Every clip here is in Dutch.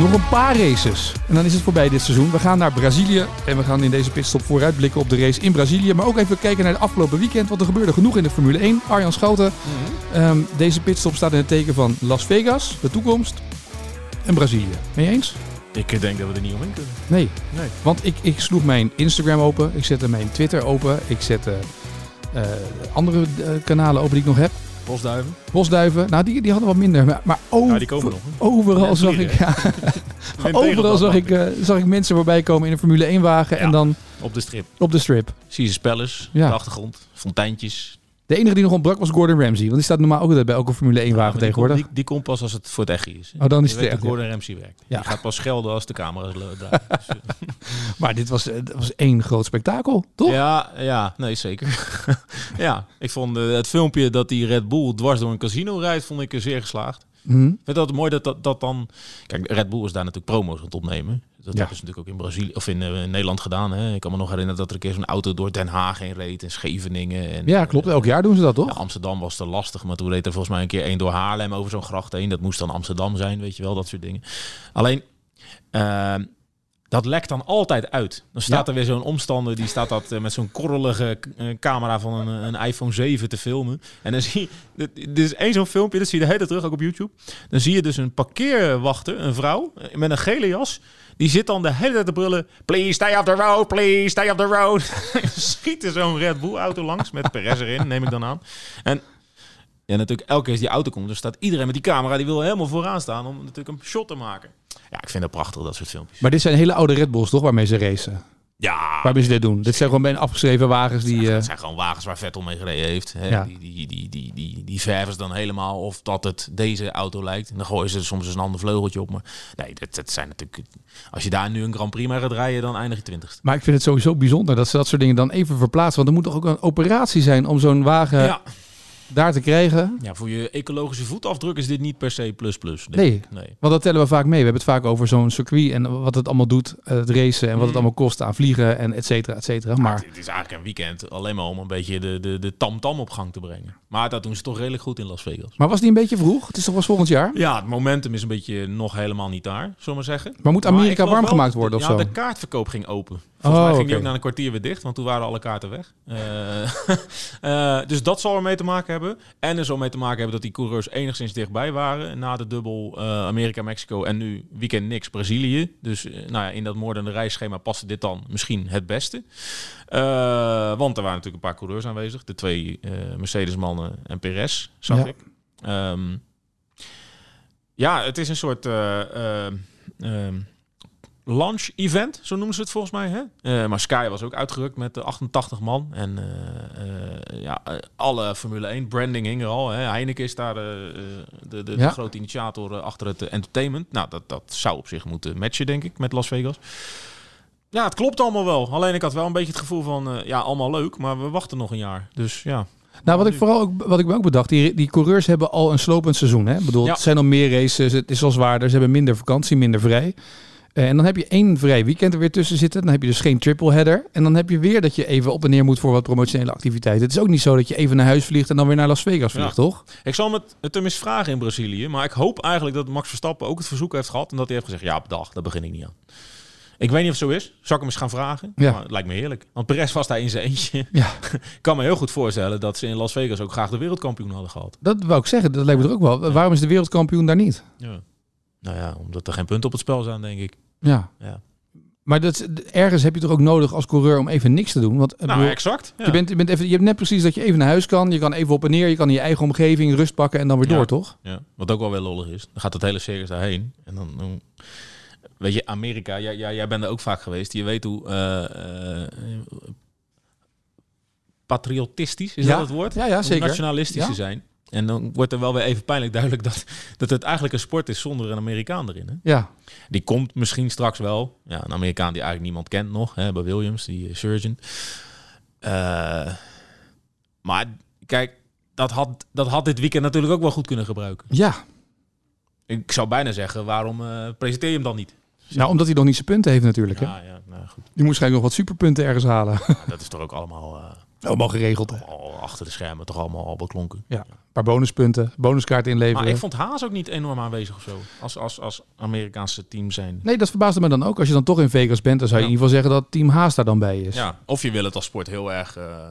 Nog een paar races. En dan is het voorbij dit seizoen. We gaan naar Brazilië. En we gaan in deze pitstop vooruitblikken op de race in Brazilië. Maar ook even kijken naar het afgelopen weekend. Want er gebeurde genoeg in de Formule 1. Arjan Schouten. Ehm, deze pitstop staat in het teken van Las Vegas, de toekomst. En Brazilië. Ben je eens? Ik denk dat we er niet omheen kunnen. Nee. Nee. Want ik, ik sloeg mijn Instagram open. Ik zette mijn Twitter open. Ik zette eh, andere eh, kanalen open die ik nog heb. Bosduiven. Bosduiven. Nou, die, die hadden wat minder. Maar, maar over, Ja, die komen nog. hè. overal Ja, zag ik... Ja, overal zag ik, eh, zag ik mensen voorbij komen in een Formule 1 wagen. En Ja. dan Op de strip. op de strip. Zie je spellers, Ja. de achtergrond, fonteintjes. De enige die nog ontbrak was Gordon Ramsay. Want die staat normaal ook bij elke Formule 1 Ja, wagen tegenwoordig. Die, die komt pas als het voor het echt is. Oh, dan is het echt, Gordon Ramsay werkt. Ja. Die gaat pas schelden als de camera's draaien. Maar dit was, eh, dat was één groot spektakel, toch? ja, ja, nee, zeker. ja, ik vond eh, het filmpje dat die Red Bull dwars door een casino rijdt, vond ik zeer geslaagd. Mhm. Ik vind dat mooi dat, dat dat dan... Kijk, Red Bull is daar natuurlijk promo's aan het opnemen. Dat Ja. hebben ze natuurlijk ook in Brazilië of in, eh, in Nederland gedaan. Hè. Ik kan me nog herinneren dat er een keer zo'n auto door Den Haag heen reed en Scheveningen. En, Ja, klopt. Elk jaar doen ze dat, toch? Ja, Amsterdam was te lastig, maar toen reed er volgens mij een keer één door Haarlem over zo'n gracht heen. Dat moest dan Amsterdam zijn, weet je wel, dat soort dingen. Alleen, ehm, dat lekt dan altijd uit. Dan staat Ja. er weer zo'n omstander, die staat dat eh, met zo'n korrelige eh, camera van een, een iPhone 7 te filmen. En dan zie je, dit is één zo'n filmpje, dat zie je de hele terug, ook op YouTube. Dan zie je dus een parkeerwachter, een vrouw, eh, met een gele jas. Die zit dan de hele tijd te brullen. Please stay off the road, please stay off the road. Schiet er zo'n Red Bull auto langs met Perez erin, neem ik dan aan. En ja, natuurlijk elke keer als die auto komt, dan staat iedereen met die camera, die wil helemaal vooraan staan om natuurlijk een shot te maken. Ja, ik vind het prachtig, dat soort filmpjes. Maar dit zijn hele oude Red Bulls, toch? Waarmee ze racen. Ja, Waarmee ze dit doen. Dit zijn gewoon afgeschreven wagens die... eh, het zijn gewoon wagens waar Vettel mee gereden heeft. Die, die, die, die, die, die verven ze dan helemaal of dat het deze auto lijkt. En dan gooien ze er soms eens een ander vleugeltje op. Maar nee, dat, dat zijn natuurlijk... Als je daar nu een Grand Prix mee gaat rijden, dan eindig je twintigste. Maar ik vind het sowieso bijzonder dat ze dat soort dingen dan even verplaatsen. Want er moet toch ook een operatie zijn om zo'n wagen ja. Daar te krijgen. ja, voor je ecologische voetafdruk is dit niet per se plus plus. Nee. ik. nee. Want dat tellen we vaak mee. We hebben het vaak over zo'n circuit en wat het allemaal doet. eh, Het racen en wat het Mm. allemaal kost aan vliegen en et cetera, et cetera. Maar het is eigenlijk een weekend alleen maar om een beetje de, de, de tam-tam op gang te brengen. Maar dat doen ze toch redelijk goed in Las Vegas. Maar was die een beetje vroeg? Het is toch pas volgend jaar? Ja, het momentum is een beetje nog helemaal niet daar, zullen we maar zeggen. Maar moet Amerika ik warm wel- gemaakt worden of ja, zo? de kaartverkoop ging open. Volgens Oh, mij ging die oké. ook na een kwartier weer dicht, want toen waren alle kaarten weg. Eh, eh, dus dat zal ermee te maken hebben. En er zal mee te maken hebben dat die coureurs enigszins dichtbij waren. Na de dubbel eh, Amerika-Mexico en nu weekend niks Brazilië. Dus eh, nou ja, in dat moordende reisschema paste dit dan misschien het beste. Eh, want er waren natuurlijk een paar coureurs aanwezig. De twee Mercedes-mannen en Perez, zag Ja. ik. Ehm, ja, het is een soort... eh, eh, ehm, launch event, zo noemen ze het volgens mij. Hè? Eh, maar Sky was ook uitgerukt met de 88 man. En eh, eh, ja, alle Formule 1 branding hing er al. Hè? Heineken is daar de, de, de, Ja. de grote initiator achter het entertainment. Nou, dat, dat zou op zich moeten matchen, denk ik, met Las Vegas. Ja, het klopt allemaal wel. Alleen ik had wel een beetje het gevoel van, ja, allemaal leuk, maar we wachten nog een jaar. Dus ja. Nou, wat ik vooral ook, wat ik me ook bedacht, die, die coureurs hebben al een slopend seizoen. Hè? Ik bedoel, Ja. het zijn al meer races, het is al zwaarder, ze hebben minder vakantie, minder vrij. Eh, en dan heb je één vrij weekend er weer tussen zitten. Dan heb je dus geen triple header. En dan heb je weer dat je even op en neer moet voor wat promotionele activiteiten. Het is ook niet zo dat je even naar huis vliegt en dan weer naar Las Vegas vliegt, Ja. toch? Ik zal het, het hem eens vragen in Brazilië. Maar ik hoop eigenlijk dat Max Verstappen ook het verzoek heeft gehad. En dat hij heeft gezegd, ja, dag, daar begin ik niet aan. Ik weet niet of het zo is. Zal ik hem eens gaan vragen? Ja. Maar het lijkt me heerlijk. Want Perez was daar in zijn eentje. Ja. ik kan me heel goed voorstellen dat ze in Las Vegas ook graag de wereldkampioen hadden gehad. Dat wou ik zeggen, dat lijkt me er ook wel. Waarom is de wereldkampioen daar niet? Ja. Nou ja, omdat er geen punten op het spel zijn, denk ik. Ja. Ja. Maar dat, ergens heb je toch ook nodig als coureur om even niks te doen. Want Nou, bedoel, exact. Ja. je, bent, je, bent even, je hebt net precies dat je even naar huis kan. Je kan even op en neer. Je kan in je eigen omgeving rust pakken en dan weer Ja. door, toch? Ja, wat ook wel weer lollig is. Dan gaat het hele circus daarheen. En dan, dan- weet je, Amerika, jij, jij, jij bent er ook vaak geweest. Je weet hoe eh, eh, patriotistisch, is Ja. dat het woord? Ja, ja, Hoe zeker. nationalistisch Ja. ze zijn. En dan wordt er wel weer even pijnlijk duidelijk dat, dat het eigenlijk een sport is zonder een Amerikaan erin. Hè? Ja. Die komt misschien straks wel. Ja, een Amerikaan die eigenlijk niemand kent nog. Hè, bij Williams, die eh, surgeon. Eh, Maar kijk, dat had, dat had dit weekend natuurlijk ook wel goed kunnen gebruiken. Ja, Ik zou bijna zeggen, waarom eh, presenteer je hem dan niet? nou, omdat hij nog niet zijn punten heeft natuurlijk. Hè? Ja, ja, nou goed. Die moet waarschijnlijk nog wat superpunten ergens halen. Dat is toch ook allemaal, Allemaal geregeld. Hè? al achter de schermen toch allemaal al beklonken. Ja, een paar bonuspunten, bonuskaart inleveren. Maar ik vond Haas ook niet enorm aanwezig of zo. Als, als, als Amerikaanse team zijn. Nee, dat verbaasde me dan ook. Als je dan toch in Vegas bent, dan zou je Ja. in ieder geval zeggen dat Team Haas daar dan bij is. Ja, of je wil het als sport heel erg eh,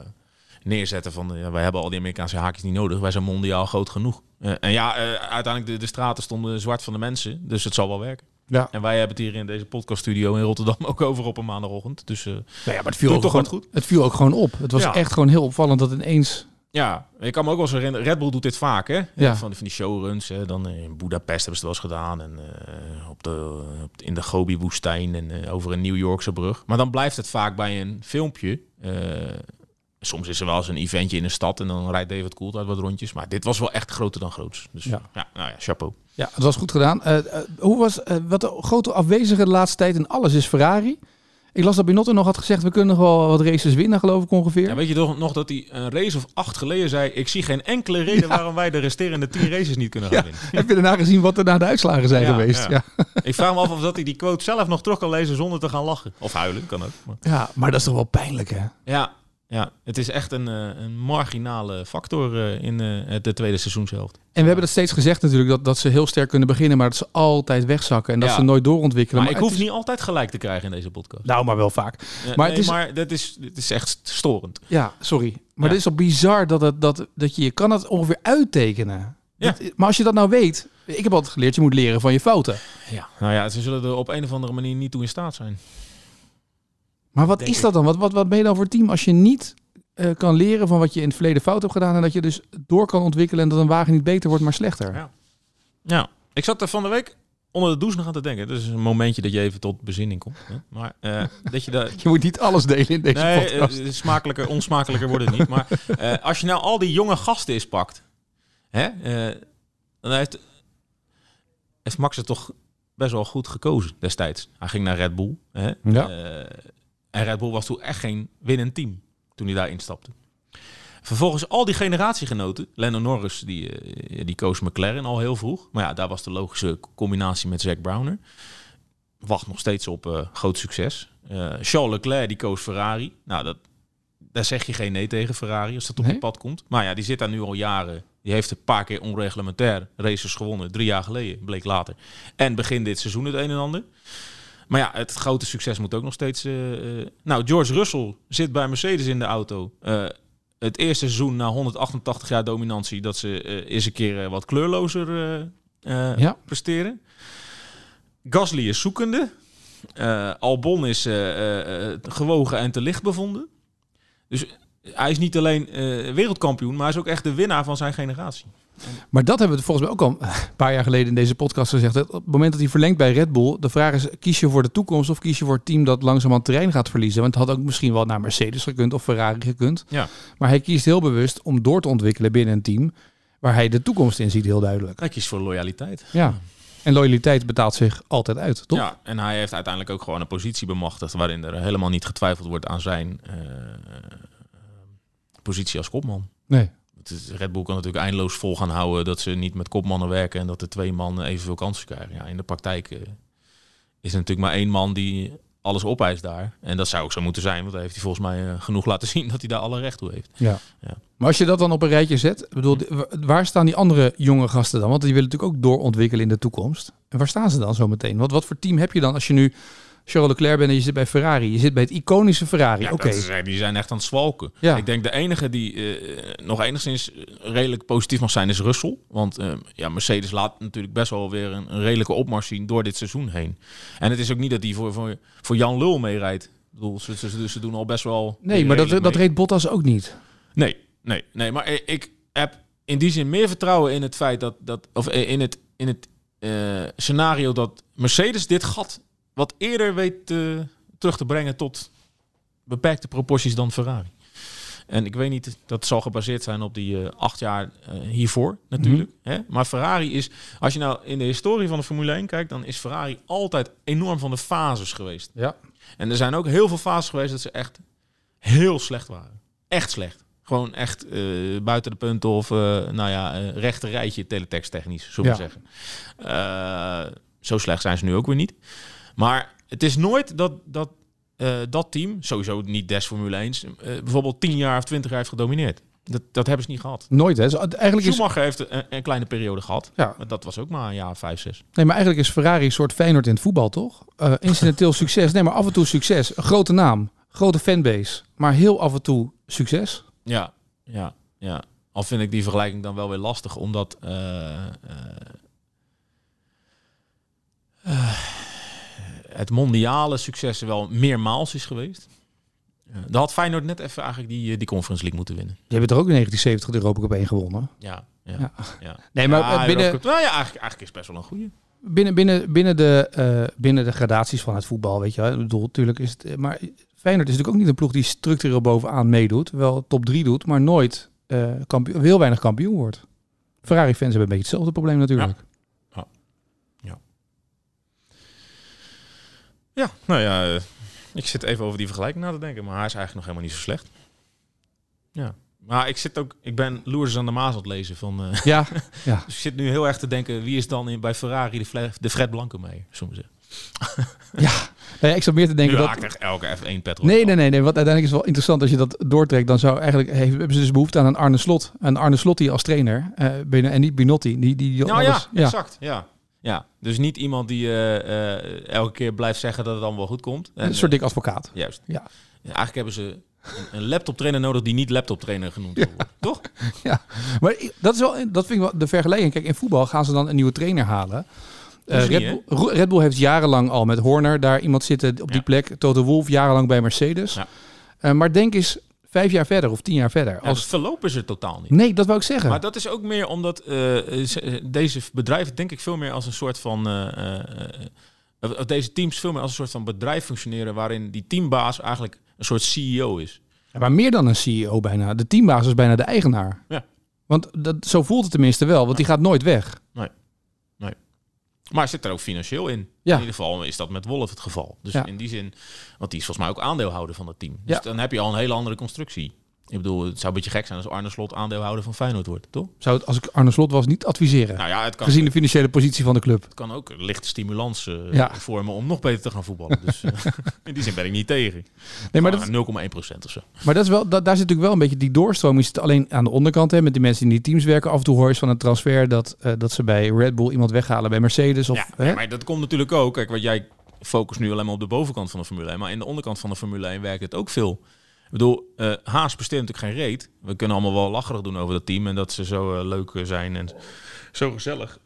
neerzetten van ja, wij hebben al die Amerikaanse haakjes niet nodig. Wij zijn mondiaal groot genoeg. Eh, en ja, eh, uiteindelijk de, de straten stonden zwart van de mensen, dus het zal wel werken. Ja. En wij hebben het hier in deze podcaststudio in Rotterdam ook over op een maandagochtend. Dus eh, Nou ja, maar het viel, ook toch gewoon, goed? het viel ook gewoon op. Het was Ja. echt gewoon heel opvallend dat ineens... ja, ik kan me ook wel eens herinneren, Red Bull doet dit vaak hè. Ja. Van, van die showruns, hè. dan in Budapest hebben ze het wel eens gedaan. En eh, op de, op de- in de Gobi-woestijn en eh, over een New Yorkse brug. Maar dan blijft het vaak bij een filmpje. Soms is er wel eens een eventje in een stad en dan rijdt David Coulthard wat rondjes. Maar dit was wel echt groter dan groots. Dus Ja. ja, nou ja, chapeau. Ja, het was goed gedaan. Eh, eh, hoe was, eh, wat de grote afwezige de laatste tijd in alles is Ferrari. Ik las dat Binotto nog had gezegd, we kunnen nog wel wat races winnen, geloof ik ongeveer. Ja, weet je toch nog dat hij een race of acht geleden zei... ik zie geen enkele reden waarom wij de resterende tien races niet kunnen gaan Ja. winnen. Heb je daarna gezien wat er na de uitslagen zijn Ja, geweest? Ja. ja. Ja. Ik vraag me af of dat hij die quote zelf nog terug kan lezen zonder te gaan lachen. Of huilen, kan ook. Maar... Ja, maar dat is toch wel pijnlijk, hè? Ja, ja, het is echt een, eh, een marginale factor eh, in eh, de tweede seizoenshelft. En we hebben dat steeds gezegd natuurlijk, dat, dat ze heel sterk kunnen beginnen, maar dat ze altijd wegzakken en dat Ja. ze nooit doorontwikkelen. Maar ik het hoef is- niet altijd gelijk te krijgen in deze podcast. Nou, maar wel vaak. Maar maar het is- maar dat is, dit is echt storend. Ja, sorry. Maar dit is toch bizar dat, het, dat, dat je, je kan het ongeveer uittekenen. Ja. Dat- maar als je dat nou weet, ik heb altijd geleerd, je moet leren van je fouten. Ja. Nou ja, ze zullen er op een of andere manier niet toe in staat zijn. Maar wat is dat dan? Wat, wat, wat ben je dan voor team als je niet eh, kan leren van wat je in het verleden fout hebt gedaan en dat je dus door kan ontwikkelen en dat een wagen niet beter wordt, maar slechter? Ja. Ja, ik zat er van de week onder de douche nog aan te denken. Dat is een momentje dat je even tot bezinning komt. Hè? Maar eh, dat je daar... Je moet niet alles delen in deze Nee, podcast. eh, smakelijker, onsmakelijker wordt het niet. Maar eh, als je nou al die jonge gasten eens pakt, hè, eh, dan heeft, heeft Max het toch best wel goed gekozen destijds. Hij ging naar Red Bull. Hè, Ja. En Red Bull was toen echt geen winnend team toen hij daar instapte. Vervolgens al die generatiegenoten, Lennon Norris, die, eh, die koos McLaren al heel vroeg. Maar ja, daar was de logische combinatie met Zack Browner. Wacht nog steeds op eh, groot succes. Eh, Charles Leclerc, die koos Ferrari. Nou, dat, daar zeg je geen nee tegen Ferrari als dat op Nee? je pad komt. Maar ja, die zit daar nu al jaren. Die heeft een paar keer onreglementair races gewonnen. Drie jaar geleden, bleek later. En begin dit seizoen het een en ander. Maar ja, het grote succes moet ook nog steeds... eh, eh, nou, George Russell zit bij Mercedes in de auto. Eh, het eerste seizoen na 188 jaar dominantie... dat ze eens een keer wat kleurlozer Ja. presteren. Gasly is zoekende. Albon is gewogen en te licht bevonden. Dus hij is niet alleen wereldkampioen, maar hij is ook echt de winnaar van zijn generatie. Maar dat hebben we volgens mij ook al een paar jaar geleden in deze podcast gezegd. Dat op het moment dat hij verlengt bij Red Bull, de vraag is: kies je voor de toekomst of kies je voor het team dat langzaam terrein gaat verliezen? Want het had ook misschien wel naar Mercedes gekund of Ferrari gekund. Ja. Maar hij kiest heel bewust om door te ontwikkelen binnen een team waar hij de toekomst in ziet, heel duidelijk. Hij kiest voor loyaliteit. Ja. En loyaliteit betaalt zich altijd uit, toch? Ja, en hij heeft uiteindelijk ook gewoon een positie bemachtigd waarin er helemaal niet getwijfeld wordt aan zijn eh, positie als kopman. Nee. Het is, Red Bull kan natuurlijk eindeloos vol gaan houden dat ze niet met kopmannen werken en dat de twee mannen evenveel kansen krijgen. Ja, in de praktijk eh, is er natuurlijk maar één man die alles opeist daar. En dat zou ook zo moeten zijn, want daar heeft hij volgens mij eh, genoeg laten zien dat hij daar alle recht toe heeft. Ja. Ja. Maar als je dat dan op een rijtje zet, bedoel, wa- waar staan die andere jonge gasten dan? Want die willen natuurlijk ook doorontwikkelen in de toekomst. En waar staan ze dan zo meteen? Wat, wat voor team heb je dan als je nu Charles Leclerc bent en je zit bij Ferrari? Je zit bij het iconische Ferrari. Ja, Oké. eh, die zijn echt aan het zwalken. Ja. Ik denk de enige die eh, nog enigszins redelijk positief mag zijn is Russell. Want eh, ja, Mercedes laat natuurlijk best wel weer een, een redelijke opmars zien door dit seizoen heen. En het is ook niet dat die voor, voor, voor Jan Lul meerijdt. Ik bedoel, ze, ze, ze doen al best wel... Nee, maar dat, dat reed Bottas ook niet. Nee, nee, nee. Maar ik- heb in die zin meer vertrouwen in het feit dat... dat of in het, in het eh, scenario dat Mercedes dit gat wat eerder weet eh, terug te brengen tot beperkte proporties dan Ferrari. En ik weet niet, dat zal gebaseerd zijn op die eh, acht jaar eh, hiervoor natuurlijk. hè? Maar Ferrari is, als je nou in de historie van de Formule 1 kijkt, dan is Ferrari altijd enorm van de fases geweest. Ja. En er zijn ook heel veel fases geweest dat ze echt heel slecht waren. Echt slecht. Gewoon echt buiten de punten of, nou ja, rechter rijtje teletext-technisch, zullen we Ja. zeggen. Zo slecht zijn ze nu ook weer niet. Maar het is nooit dat dat, eh, dat team, sowieso niet des Formule 1, eh, bijvoorbeeld 10 jaar of 20 jaar heeft gedomineerd. Dat, dat hebben ze niet gehad. Nooit, hè? Dus eigenlijk is, Schumacher heeft een, een kleine periode gehad. Ja. Maar dat was ook maar een jaar, 5, 6. nee, maar eigenlijk is Ferrari een soort Feyenoord in het voetbal, toch? Eh, incidenteel succes. Nee, maar af en toe succes. Een grote naam. Grote fanbase. Maar heel af en toe succes. Ja, ja, ja. Al vind ik die vergelijking dan wel weer lastig, omdat het mondiale succes wel meermaals is geweest. Uh, dan had Feyenoord net even eigenlijk die, eh, die Conference League moeten winnen. Je hebt er ook in 1970 de Europa Cup 1 gewonnen. Ja, ja, Ja. ja. Nee, maar Ja, eh, binnen, Cup- nou ja, eigenlijk, eigenlijk is het best wel een goede. binnen, binnen, binnen, de, eh, binnen de gradaties van het voetbal, weet je wel. Ik bedoel, natuurlijk is het... Maar Feyenoord is natuurlijk ook niet een ploeg die structureel bovenaan meedoet. Wel top 3 doet, maar nooit kampioen, heel weinig kampioen wordt. Ferrari-fans hebben een beetje hetzelfde probleem natuurlijk. Ja, nou ja, eh, ik zit even over die vergelijking na te denken, maar hij is eigenlijk nog helemaal niet zo slecht. Ja. Maar ik zit ook, ik ben Loerders aan de Maas aan het lezen van. eh, Ja, ja. dus ik zit nu heel erg te denken, wie is dan in, bij Ferrari de, Fle- de Fred Blanco mee? Soms zeggen. Nee, ik zat meer te denken nu dat... echt elke F1 petrol. Nee, nee, nee, nee. Wat uiteindelijk is wel interessant als je dat doortrekt. Dan zou eigenlijk heeft, hebben ze dus behoefte aan een Arne Slot. Een Arne Slot die als trainer. eh, binnen, en niet Binotti. Die, die, die Nou alles, ja, exact. Ja. Ja, dus niet iemand die eh, eh, elke keer blijft zeggen dat het allemaal wel goed komt. En, Een soort eh, dik advocaat. Juist. Ja. Ja, eigenlijk hebben ze een, een laptop trainer nodig die niet laptop trainer genoemd worden. Toch? Maar i- dat is wel, dat vind ik wel de vergelijking. Kijk, in voetbal gaan ze dan een nieuwe trainer halen. Niet, Red, Bull, Ro- Red Bull heeft jarenlang al met Horner daar iemand zitten op die Ja. plek. Toto Wolff jarenlang bij Mercedes. Ja. Maar denk eens vijf jaar verder of tien jaar verder. Ja, Als, is er totaal niet. nee, dat wou ik zeggen. Maar dat is ook meer omdat eh, ze- deze bedrijven denk ik veel meer als een soort van... eh, eh, eh, of deze teams veel meer als een soort van bedrijf functioneren... waarin die teambaas eigenlijk een soort CEO is. Ja, maar meer dan een CEO bijna. De teambaas is bijna de eigenaar. Ja. Want dat, zo voelt het tenminste wel. Want die gaat nooit weg. Maar zit er ook financieel in. Ja. In ieder geval is dat met Wolf het geval. Dus Ja. in die zin, want die is volgens mij ook aandeelhouder van het team. Dus Ja. dan heb je al een hele andere constructie. Ik bedoel, het zou een beetje gek zijn als Arne Slot aandeelhouder van Feyenoord wordt, toch? Zou het, als ik Arne Slot was, niet adviseren. Nou ja, het kan, gezien de financiële positie van de club. het kan ook een lichte stimulans eh, Ja. vormen om nog beter te gaan voetballen. Dus eh, in die zin ben ik niet tegen. Nee, maar, Maar dat, 0,1 procent of zo. maar dat is wel, dat, daar zit natuurlijk wel een beetje die doorstroming. Alleen aan de onderkant. Hè, met die mensen die in die teams werken. Af en toe hoor je van een transfer dat, eh, dat ze bij Red Bull iemand weghalen bij Mercedes. Of, ja, hè? ja, maar dat komt natuurlijk ook. Kijk, wat jij focust nu alleen maar op de bovenkant van de Formule 1. Maar in de onderkant van de Formule 1 werkt het ook veel. Ik bedoel, eh, Haas besteedt natuurlijk geen reet. We kunnen allemaal wel lacherig doen over dat team en dat ze zo eh, leuk eh, zijn en zo gezellig.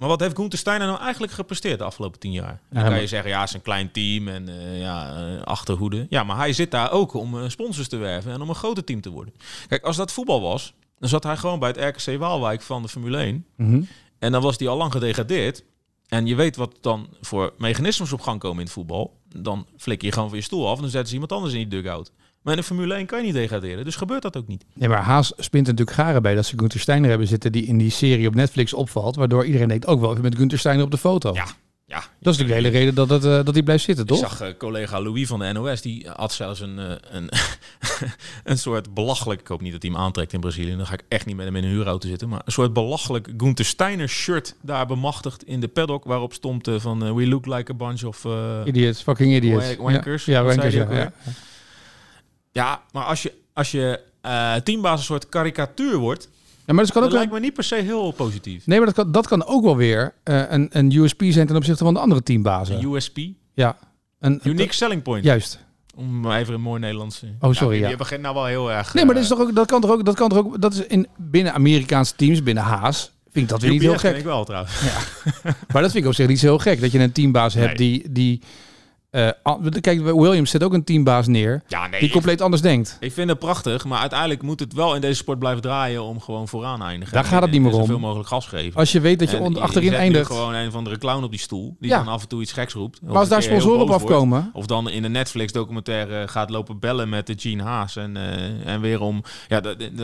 Maar wat heeft Gunther Steiner nou eigenlijk gepresteerd de afgelopen tien jaar? Dan kan je zeggen, ja, het is een klein team en eh, ja, achterhoede. Ja, maar hij zit daar ook om sponsors te werven en om een groter team te worden. Kijk, als dat voetbal was, dan zat hij gewoon bij het RKC Waalwijk van de Formule 1. Mhm. En dan was die al lang gedegradeerd. En je weet wat dan voor mechanismes op gang komen in het voetbal. Dan flik je gewoon van je stoel af en dan zetten ze iemand anders in die dugout. Maar in de Formule 1 kan je niet degraderen, dus gebeurt dat ook niet. Nee, maar Haas spint er natuurlijk garen bij dat ze Gunther Steiner hebben zitten die in die serie op Netflix opvalt. Waardoor iedereen denkt ook wel even met Gunther Steiner op de foto. Ja, ja. Dat is natuurlijk de hele reden dat, het, eh, dat hij blijft zitten, Ik toch? zag eh, collega Louis van de NOS, die had zelfs een, eh, een, een soort belachelijk... Ik hoop niet dat hij hem aantrekt in Brazilië, dan ga ik echt niet met hem in een huurauto zitten. Maar een soort belachelijk Gunther Steiner shirt daar bemachtigd in de paddock... waarop stond van We look like a bunch of... Idiots, fucking idiots. Wank- wankers, Ja, ja wankers, die ja. Ja, maar als je, als je eh, teambaas een soort karikatuur wordt, Ja, maar dat kan dat ook lijkt me niet per se heel positief. Nee, maar dat kan, dat kan ook wel weer eh, een, een USP zijn ten opzichte van de andere teambazen. Een USP, ja. Een, een- unique selling point. Juist. Om maar even een mooi Nederlands... Oh, sorry, Je ja. begint nou wel heel erg... Nee, maar dat, eh, is toch ook, dat kan toch ook, dat kan toch ook, dat is in binnen Amerikaanse teams, binnen Haas, vind ik dat weer niet heel UPS ken gek. ik wel trouwens. Maar dat vind ik op zich niet zo heel gek, dat je een teambaas hebt die, die an- kijk, Williams zet ook een teambaas neer, Ja, nee, die ik, compleet anders denkt. ik vind het prachtig, maar uiteindelijk moet het wel in deze sport blijven draaien om gewoon vooraan eindigen. Daar gaat het niet meer om. Zoveel mogelijk gas geven. Als je weet dat je En achterin nu eindigt, gewoon een van de clown op die stoel, die Ja. dan af en toe iets geks roept. maar als daar sponsoren op afkomen, Of dan in een Netflix documentaire gaat lopen bellen met de Gene Haas. En, eh, en weer om. Ja,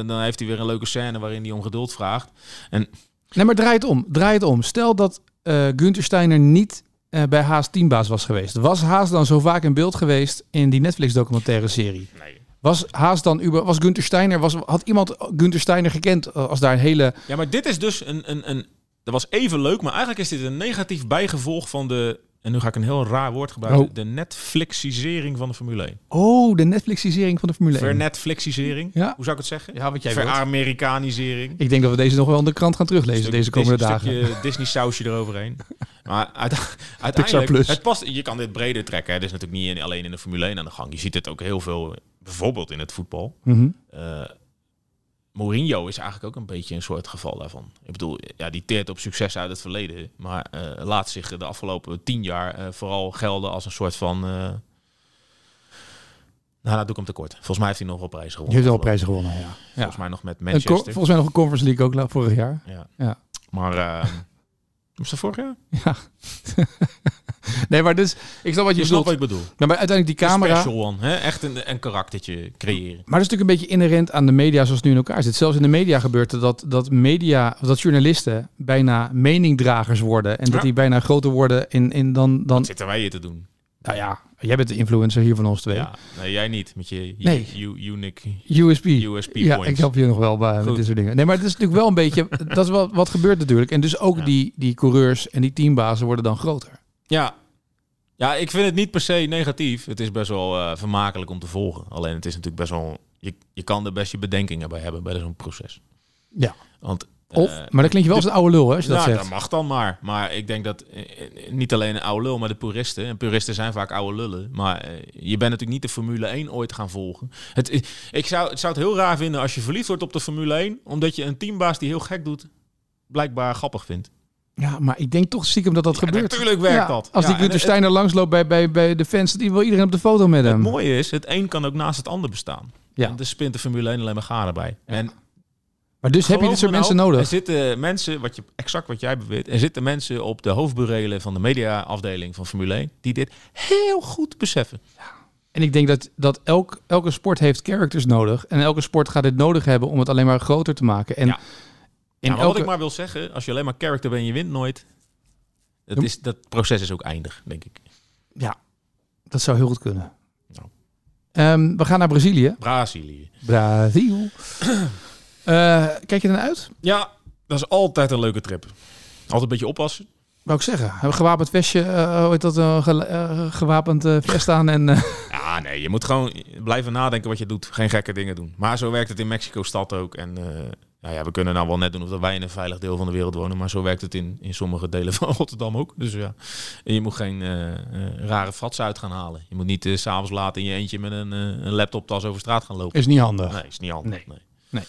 dan heeft hij weer een leuke scène waarin hij om geduld vraagt. nee, maar draai het om, draai het om. Stel dat eh Gunther Steiner niet eh, bij Haas teambaas was geweest. Was Haas dan zo vaak in beeld geweest in die Netflix documentaire serie? Nee. Was Haas dan uber, was Gunther Steiner, was, had iemand Gunther Steiner gekend als daar een hele... Ja, maar dit is dus een, een, een... Dat was even leuk, maar eigenlijk is dit een negatief bijgevolg van de... En nu ga ik een heel raar woord gebruiken. Oh. De Netflixisering van de Formule 1. Oh, de Netflixisering van de Formule 1. Vernetflixisering. Ja. Hoe zou ik het zeggen? Ja, wat jij wilt. Veramerikanisering. Ik denk dat we deze nog wel in de krant gaan teruglezen Stuk- deze komende Dis- dagen. stukje Disney sausje eroverheen. Maar uit- Pixar uiteindelijk, Plus. het past, je kan dit breder trekken. Dit is natuurlijk niet alleen in de Formule 1 aan de gang. Je ziet het ook heel veel, bijvoorbeeld in het voetbal. Mhm. Eh, Mourinho is eigenlijk ook een beetje een soort geval daarvan. Ik bedoel, ja, die teert op succes uit het verleden. Maar eh, laat zich de afgelopen tien jaar eh, vooral gelden als een soort van... eh, nou, dat doe ik hem tekort. Volgens mij heeft hij nog wel prijzen Je gewonnen. hebt wel prijzen gewonnen, ja. ja. Volgens mij nog met Manchester. volgens mij nog een Conference League ook vorig jaar. Ja. Ja. Maar... eh was dat vorig jaar? Ja. nee, maar dus, ik snap wat je bedoelt. wat ik bedoel. Maar bij uiteindelijk die camera... Special one, hè? Echt een, een karaktertje creëren. Maar dat is natuurlijk een beetje inherent aan de media zoals het nu in elkaar zit. Zelfs in de media gebeurt het dat, dat media, of dat journalisten bijna meningdragers worden. En dat Ja. die bijna groter worden in, in dan, dan... Wat zitten wij hier te doen? Nou ja, jij bent de influencer hier van ons twee. Ja, nee, jij niet. Met je Nee. unique USP. USP ja, points. ik help je nog wel bij met dit soort dingen. Nee, maar het is natuurlijk wel een beetje... dat is wel wat gebeurt natuurlijk. En dus ook Ja. die, die coureurs en die teambazen worden dan groter. Ja. Ja, ik vind het niet per se negatief. Het is best wel eh, vermakelijk om te volgen. Alleen het is natuurlijk best wel... Je, je kan er best je bedenkingen bij hebben bij zo'n proces. Ja. Want, Of, eh, maar dan klink je wel als een oude lul hè, als je dat zegt. dat mag dan maar. Maar ik denk dat eh, niet alleen een oude lul, maar de puristen. En puristen zijn vaak oude lullen. Maar eh, je bent natuurlijk niet de Formule 1 ooit gaan volgen. Het, ik zou, het zou het heel raar vinden als je verliefd wordt op de Formule 1, omdat je een teambaas die heel gek doet, blijkbaar grappig vindt. Ja, maar ik denk toch stiekem dat dat Ja, gebeurt. natuurlijk werkt Ja, dat. Als Ja, die Gunther het- Steiner langsloopt bij, bij, bij de fans, die wil iedereen op de foto met Het hem. mooie is, het een kan ook naast het ander bestaan. Ja. En er spint de Formule 1 alleen maar garen bij. En Maar dus heb je dit soort me mensen nou, nodig. Er zitten mensen, wat je, exact wat jij beweert, er zitten mensen op de hoofdburelen van de mediaafdeling van Formule 1 die dit heel goed beseffen. En ik denk dat, dat elk, elke sport heeft characters nodig. En elke sport gaat dit nodig hebben om het alleen maar groter te maken. En Ja. In elke... Wat ik maar wil zeggen, als je alleen maar character bent en je wint nooit, dat, is, dat proces is ook eindig, denk ik. Ja, dat zou heel goed kunnen. Nou. Ehm, we gaan naar Brazilië. Brazilië. Brazil. Eh, kijk je er naar uit? Ja, dat is altijd een leuke trip. Altijd een beetje oppassen. Wou ik zeggen. Een gewapend vestje, eh hoe heet dat, een ge- eh, gewapend eh, vest aan en... eh, Ja, nee, je moet gewoon blijven nadenken wat je doet. Geen gekke dingen doen. Maar zo werkt het in Mexico-stad ook. En eh, nou ja, we kunnen nou wel net doen of dat wij in een veilig deel van de wereld wonen. Maar zo werkt het in, in sommige delen van Rotterdam ook. Dus ja, en je moet geen eh, eh, rare frats uit gaan halen. Je moet niet eh, s s'avonds laat in je eentje met een, eh, een laptoptas over straat gaan lopen. is niet handig. Nee, is niet handig. Nee. Nee. Nee.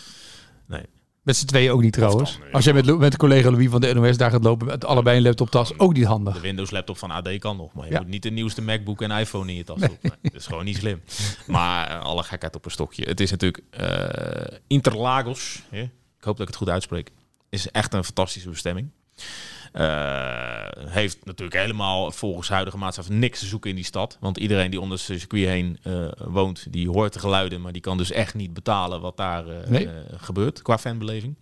Nee. Met z'n tweeën ook niet trouwens. nee. Als jij met, met de collega Louis van de NOS daar gaat lopen met allebei een laptoptas, ook niet handig. De Windows laptop van AD kan nog, maar je Ja. moet niet de nieuwste MacBook en iPhone in je tas doen. Nee, dat is gewoon niet slim. Maar eh, alle gekheid op een stokje. Het is natuurlijk eh, Interlagos. hè? Ik hoop dat ik het goed uitspreek. Is echt een fantastische bestemming. Eh, heeft natuurlijk helemaal volgens huidige maatschappij niks te zoeken in die stad. Want iedereen die onder het circuit heen eh, woont, die hoort de geluiden, maar die kan dus echt niet betalen wat daar eh, Nee. gebeurt qua fanbeleving.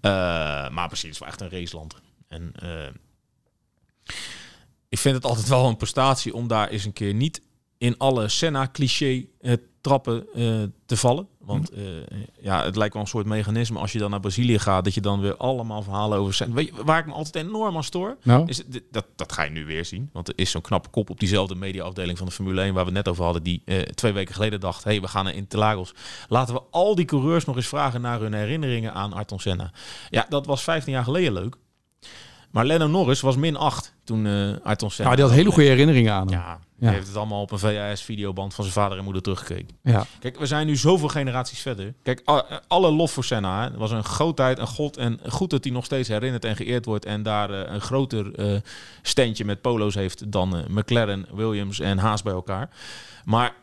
Maar precies, het is wel echt een raceland. En ik vind het altijd wel een prestatie om daar eens een keer niet in alle Senna-cliché eh, trappen eh, te vallen. Want eh, ja, het lijkt wel een soort mechanisme als je dan naar Brazilië gaat, dat je dan weer allemaal verhalen over Senna. Weet je, waar ik me altijd enorm aan stoor, Nou, is, dat, dat ga je nu weer zien. Want er is zo'n knappe kop op diezelfde mediaafdeling van de Formule 1 waar we het net over hadden, die twee weken geleden dacht, hey, we gaan naar Interlagos. Laten we al die coureurs nog eens vragen naar hun herinneringen aan Ayrton Senna. Ja, dat was 15 jaar geleden leuk. Maar Lennon Norris was min 8 toen eh Ayrton Senna... nou, die had hele goede herinneringen aan hem. Ja, die Ja. heeft het allemaal op een VHS-videoband van zijn vader en moeder teruggekeken. Ja. Kijk, we zijn nu zoveel generaties verder. Kijk, alle lof voor Senna. hè. Het was een grootheid, een god. En goed dat hij nog steeds herinnerd en geëerd wordt. En daar eh, een groter eh standje met polo's heeft dan McLaren, Williams en Haas bij elkaar. Maar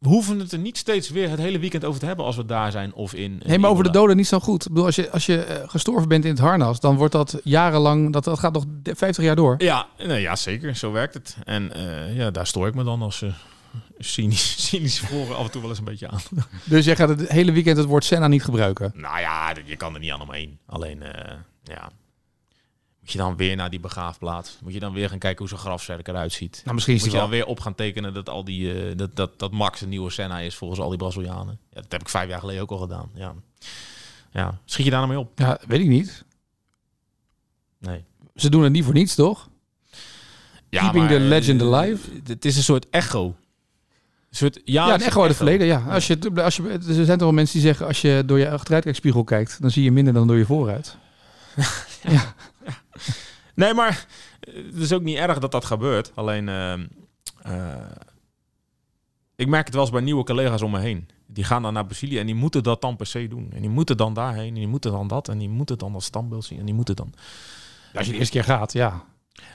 we hoeven het er niet steeds weer het hele weekend over te hebben als we daar zijn of in. Nee, maar over de doden niet zo goed. Ik bedoel, als je, als je eh, gestorven bent in het harnas, dan wordt dat jarenlang, dat, dat gaat nog de- 50 jaar door. Ja, nee, ja, zeker. Zo werkt het. En eh, ja, daar stoor ik me dan als uh, cynisch, cynisch voren af en toe wel eens een beetje aan. Dus jij gaat het hele weekend het woord Senna niet gebruiken. Nou ja, je kan er niet aan omheen. Alleen, eh, ja. Moet je dan weer naar die begraafplaats? Moet je dan weer gaan kijken hoe zo'n grafzerk eruit ziet? Nou, misschien is Moet je wel... dan weer op gaan tekenen dat, al die, eh, dat, dat, dat Max een nieuwe Senna is volgens al die Brazilianen? Ja, dat heb ik vijf jaar geleden ook al gedaan. Ja. ja. Schiet je daar nou mee op? Ja, weet ik niet. Nee. Ze doen het niet voor niets, toch? Ja, Keeping the eh, legend alive. Het is een soort echo. Een soort, ja, een echo uit het verleden. Ja. Als je, als je, er zijn toch wel mensen die zeggen, als je door je achteruitkijkspiegel kijkt, dan zie je minder dan door je vooruit. ja. Nee, maar eh, het is ook niet erg dat dat gebeurt. Alleen, ehm, eh, ik merk het wel eens bij nieuwe collega's om me heen. Die gaan dan naar Brazilië en die moeten dat dan per se doen. En die moeten dan daarheen en die moeten dan dat en die moeten dan dat standbeeld zien en die moeten dan... Als je de eerste keer gaat, ja.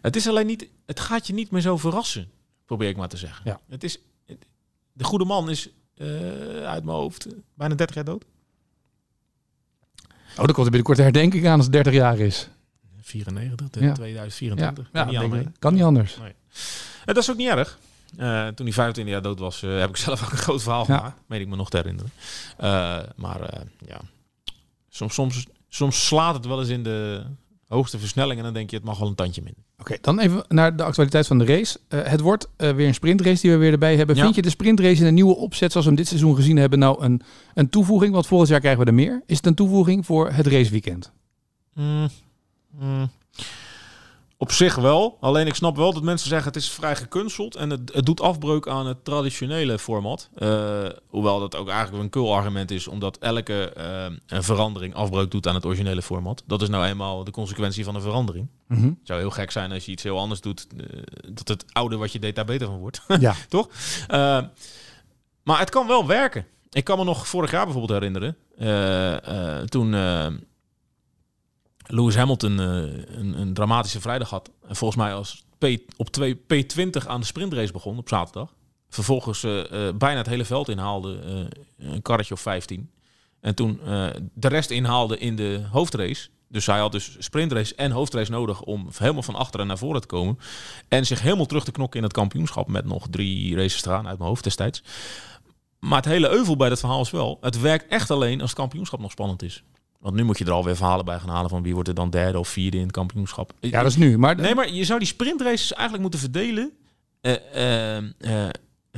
Het is alleen niet, het gaat je niet meer zo verrassen, probeer ik maar te zeggen. Ja. Het is, de goede man is eh, uit mijn hoofd bijna 30 jaar dood. Oh, dan komt er binnenkort de herdenking aan als het 30 jaar is. 94, Ja. 2024. ja, Kan niet kan niet anders. Eh, dat is ook niet erg. Eh, toen hij 25 jaar dood was, eh, heb ik zelf ook een groot verhaal Ja. gemaakt. Weet ik me nog te herinneren. Eh, maar ja, soms, soms, soms slaat het wel eens in de hoogste versnelling. En dan denk je, het mag wel een tandje minder. Oké, dan even naar de actualiteit van de race. Het wordt weer een sprintrace die we weer erbij hebben. Ja. Vind je de sprintrace in een nieuwe opzet zoals we hem dit seizoen gezien hebben nou een, een toevoeging? Want volgend jaar krijgen we er meer. Is het een toevoeging voor het raceweekend? Mm, mm. Op zich wel. Alleen ik snap wel dat mensen zeggen het is vrij gekunsteld. En het, het doet afbreuk aan het traditionele format. Eh, hoewel dat ook eigenlijk een kul argument is. Omdat elke een verandering afbreuk doet aan het originele format. Dat is nou eenmaal de consequentie van een verandering. Mhm. Het zou heel gek zijn als je iets heel anders doet. eh, dat het oude wat je deed daar beter van wordt. Ja. Toch? Maar het kan wel werken. Ik kan me nog vorig jaar bijvoorbeeld herinneren. toen Lewis Hamilton eh, een, een dramatische vrijdag had. En volgens mij als P, op 2 P20 aan de sprintrace begon op zaterdag. Vervolgens eh, eh, bijna het hele veld inhaalde. een karretje of 15. En toen de rest inhaalde in de hoofdrace. Dus hij had dus sprintrace en hoofdrace nodig om helemaal van achteren naar voren te komen. En zich helemaal terug te knokken in het kampioenschap met nog drie races eraan uit mijn hoofd destijds. Maar het hele euvel bij dat verhaal is wel, het werkt echt alleen als het kampioenschap nog spannend is. Want nu moet je er alweer verhalen bij gaan halen van wie wordt er dan derde of vierde in het kampioenschap. ja, dat is nu. Maar Nee, maar je zou die sprintraces eigenlijk moeten verdelen eh, eh, eh,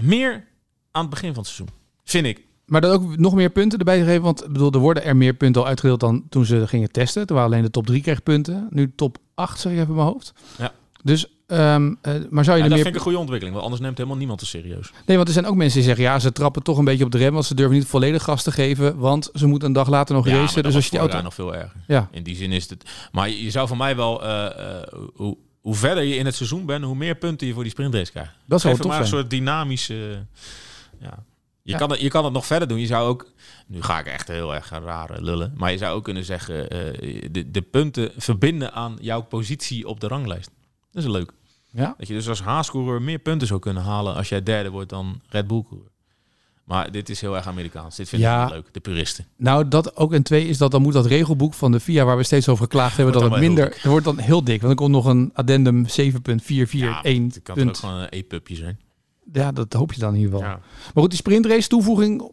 meer aan het begin van het seizoen. Vind ik. Maar dan ook nog meer punten erbij geven. Want ik bedoel, er worden er meer punten al uitgedeeld dan toen ze gingen testen. Toen waren alleen de top 3 kreeg punten. Nu top 8, zeg ik even in mijn hoofd. Ja. Dus, eh, maar zou je er dat meer... vind ik een goede ontwikkeling, want anders neemt helemaal niemand te serieus. Nee, want er zijn ook mensen die zeggen, ja, ze trappen toch een beetje op de rem. Want ze durven niet volledig gas te geven. Want ze moeten een dag later nog Ja, racen. Dus als je die auto... nog veel erger. Ja, In die zin is het. Maar je zou van mij wel. eh, eh, hoe, hoe verder je in het seizoen bent, hoe meer punten je voor die sprintrace krijgt. dat zou het zijn. een soort dynamische. ja. Je, Ja. Kan het, je kan het nog verder doen. Je zou ook. Nu ga ik echt heel erg rare lullen. Maar je zou ook kunnen zeggen. de, de punten verbinden aan jouw positie op de ranglijst. Dat is leuk. Ja. Dat je dus als Haas-coureur meer punten zou kunnen halen als jij derde wordt dan Red Bull-coureur. Maar dit is heel erg Amerikaans. Dit vind Ja. ik niet leuk. De puristen. Nou, dat ook. En twee is dat dan moet dat regelboek van de FIA, waar we steeds over geklaagd hebben, dat het dan wel minder... Het wordt dan heel dik. Want er komt nog een addendum 7.441. het kan toch ook punt. gewoon een e-pupje zijn. Ja, dat hoop je dan in ieder geval. Ja. Maar goed, die sprintrace toevoeging...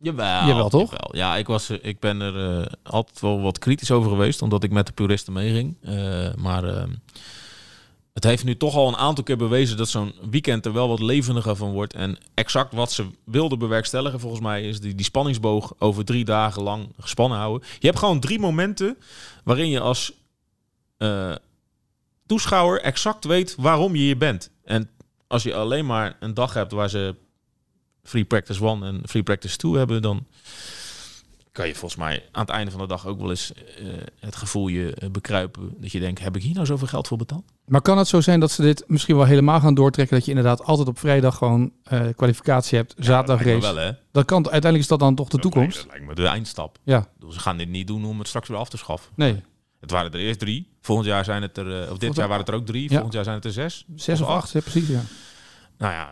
Jawel, Jawel, toch? jawel. Ja, ik, was, er- ik ben er eh, altijd wel wat kritisch over geweest, omdat ik met de puristen meeging. Eh, maar eh, het heeft nu toch al een aantal keer bewezen dat zo'n weekend er wel wat levendiger van wordt. En exact wat ze wilden bewerkstelligen, volgens mij, is die, die spanningsboog over drie dagen lang gespannen houden. Je hebt gewoon drie momenten waarin je als eh, toeschouwer exact weet waarom je hier bent. En als je alleen maar een dag hebt waar ze Free Practice 1 en Free Practice 2 hebben, dan kan je volgens mij aan het einde van de dag ook wel eens eh, het gevoel je eh, bekruipen dat je denkt, heb ik hier nou zoveel geld voor betaald? Maar kan het zo zijn dat ze dit misschien wel helemaal gaan doortrekken? Dat je inderdaad altijd op vrijdag gewoon eh, kwalificatie hebt, zaterdag race. me wel, hè? Dat kan, uiteindelijk is dat dan toch de Dat toekomst? lijkt, dat lijkt me de eindstap. Ja, bedoel, Ze gaan dit niet doen om het straks weer af te schaffen. nee. Het waren er eerst drie. Volgend jaar zijn het er, of dit Volgend- jaar waren het er ook drie. Ja. Volgend jaar zijn het er zes. Zes of acht, ja, precies, ja. Nou ja,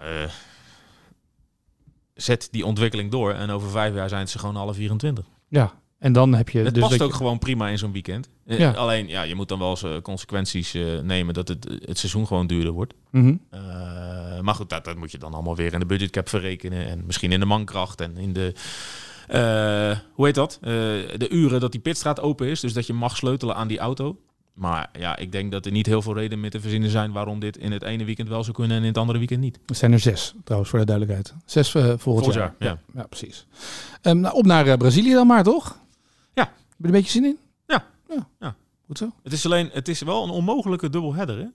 zet die ontwikkeling door en over vijf jaar zijn het ze gewoon alle 24. Ja, en dan heb je Het dus past ook je- gewoon prima in zo'n weekend. Eh, Ja. Alleen, ja, je moet dan wel eens eh, consequenties eh, nemen dat het, het seizoen gewoon duurder wordt. Mhm. Maar goed, dat, dat moet je dan allemaal weer in de budgetcap verrekenen. En misschien in de mankracht en in de... hoe heet dat? De uren dat die pitstraat open is. Dus dat je mag sleutelen aan die auto. Maar ja, ik denk dat er niet heel veel redenen meer te verzinnen zijn waarom dit in het ene weekend wel zou kunnen en in het andere weekend niet. Er zijn er zes, trouwens, voor de duidelijkheid. Zes eh, volgend, Volgend jaar. jaar, ja. ja. precies. Ehm, nou, op naar eh, Brazilië dan maar, toch? Ja. Heb je er een beetje zin in? Ja. ja. Ja. Goed zo. Het is alleen, het is wel een onmogelijke dubbelheader, hè?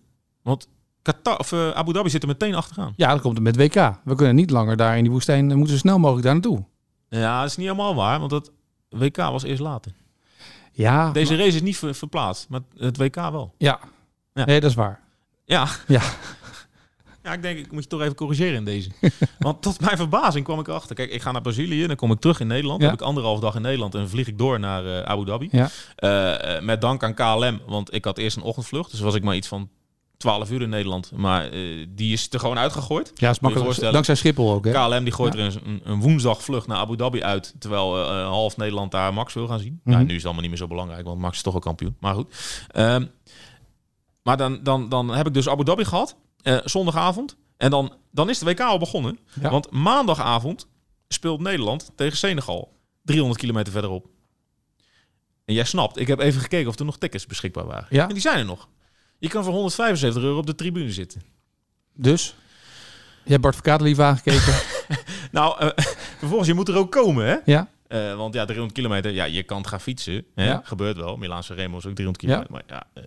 Want Qatar, of, eh, Abu Dhabi zit er meteen achteraan. Ja, dat komt het met WK. We kunnen niet langer daar in die woestijn, we moeten zo snel mogelijk daar naartoe. Ja, dat is niet helemaal waar, want dat WK was eerst later. Ja, Deze race is niet ver- verplaatst, maar het WK wel. ja. Ja. Nee, dat is waar. Ja. Ja. Ja, ik denk, ik moet je toch even corrigeren in deze. Want tot mijn verbazing kwam ik erachter. Kijk, ik ga naar Brazilië, dan kom ik terug in Nederland. Ja. Dan heb ik anderhalf dag in Nederland en vlieg ik door naar eh, Abu Dhabi. Ja. Eh, eh, met dank aan KLM, want ik had eerst een ochtendvlucht. Dus was ik maar iets van 12 uur in Nederland. Maar eh, die is er gewoon uitgegooid. Ja, is makkelijk. voorstellen. Dankzij Schiphol ook, hè? KLM die gooit Ja. er een, een, een woensdagvlucht naar Abu Dhabi uit. Terwijl eh, half Nederland daar Max wil gaan zien. Ja, nu is het allemaal niet meer zo belangrijk, want Max is toch wel kampioen. Maar goed. Ehm, maar dan, dan, dan heb ik dus Abu Dhabi gehad. eh, zondagavond. En dan, dan is de WK al begonnen. Ja. Want maandagavond speelt Nederland tegen Senegal. 300 kilometer verderop. En jij snapt, ik heb even gekeken of er nog tickets beschikbaar waren. Ja. En die zijn er nog. Je kan voor 175 euro op de tribune zitten. Dus, je hebt Bart Verkater lief aangekeken. Nou, eh, vervolgens, je moet er ook komen, hè? ja, Eh, want ja, 300 kilometer, ja, je kan gaan fietsen. Hè? Ja. Gebeurt wel. Milaanse Remo is ook 300 kilometer. Maar ja, eh,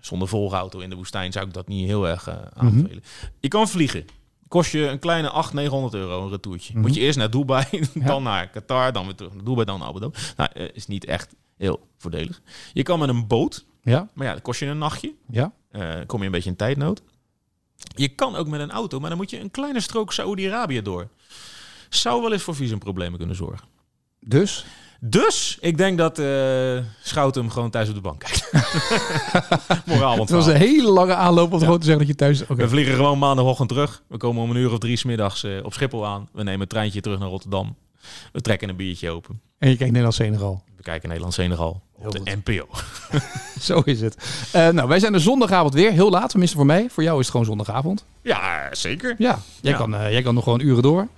zonder volgauto in de woestijn zou ik dat niet heel erg Mhm. aanbevelen. Je kan vliegen. Kost je een kleine 800, 900 euro een retourtje. Mhm. Moet je eerst naar Dubai, dan naar Qatar, dan weer terug naar Dubai, dan naar Abu Dhabi. Nou, is niet echt heel voordelig. Je kan met een boot, ja, maar ja, dan kost je een nachtje. ja. Eh, kom je een beetje in tijdnood. Je kan ook met een auto, maar dan moet je een kleine strook Saoedi-Arabië door. Zou wel eens voor visumproblemen kunnen zorgen. Dus, Dus ik denk dat eh Schout hem gewoon thuis op de bank kijkt. Moraal het was een hele lange aanloop om gewoon te zeggen dat je thuis... We vliegen gewoon maandagochtend terug. We komen om een uur of drie 's middags eh, op Schiphol aan. We nemen een treintje terug naar Rotterdam. We trekken een biertje open. en je kijkt Nederland-Senegal. We kijken Nederland-Senegal Heel op de goed. NPO. Zo is het. Eh, nou, wij zijn er zondagavond weer. Heel laat, tenminste voor mij. Voor jou is het gewoon zondagavond. Ja, zeker. Ja, jij, Ja. Kan, eh, jij kan nog gewoon uren door.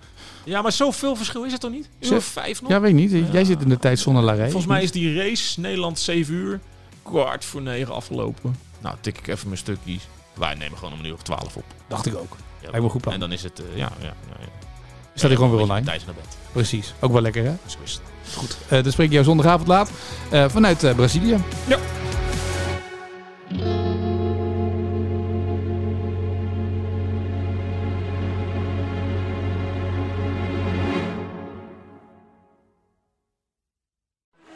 Ja, maar zoveel verschil is het toch niet? Uur vijf nog? Ja, weet ik niet. Jij zit in de tijd zonder larij. Volgens mij is die race Nederland 7 uur, kwart voor 9 afgelopen. Nou, tik ik even mijn stukjes. Wij nemen gewoon om een uur of 12 op. Dacht ik ook. Ja, goed plan. En dan is het, eh, ja, ja, ja, ja. Staat hij gewoon weer online. Tijdens naar bed. Precies. Ook wel lekker, hè? Zo is het. Goed. Eh dan spreek ik jou zondagavond laat. eh, vanuit eh, Brazilië. Ja.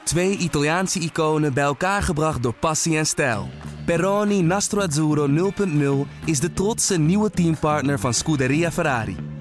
Twee Italiaanse iconen bij elkaar gebracht door passie en stijl. Peroni Nastro Azzurro 0.0 is de trotse nieuwe teampartner van Scuderia Ferrari.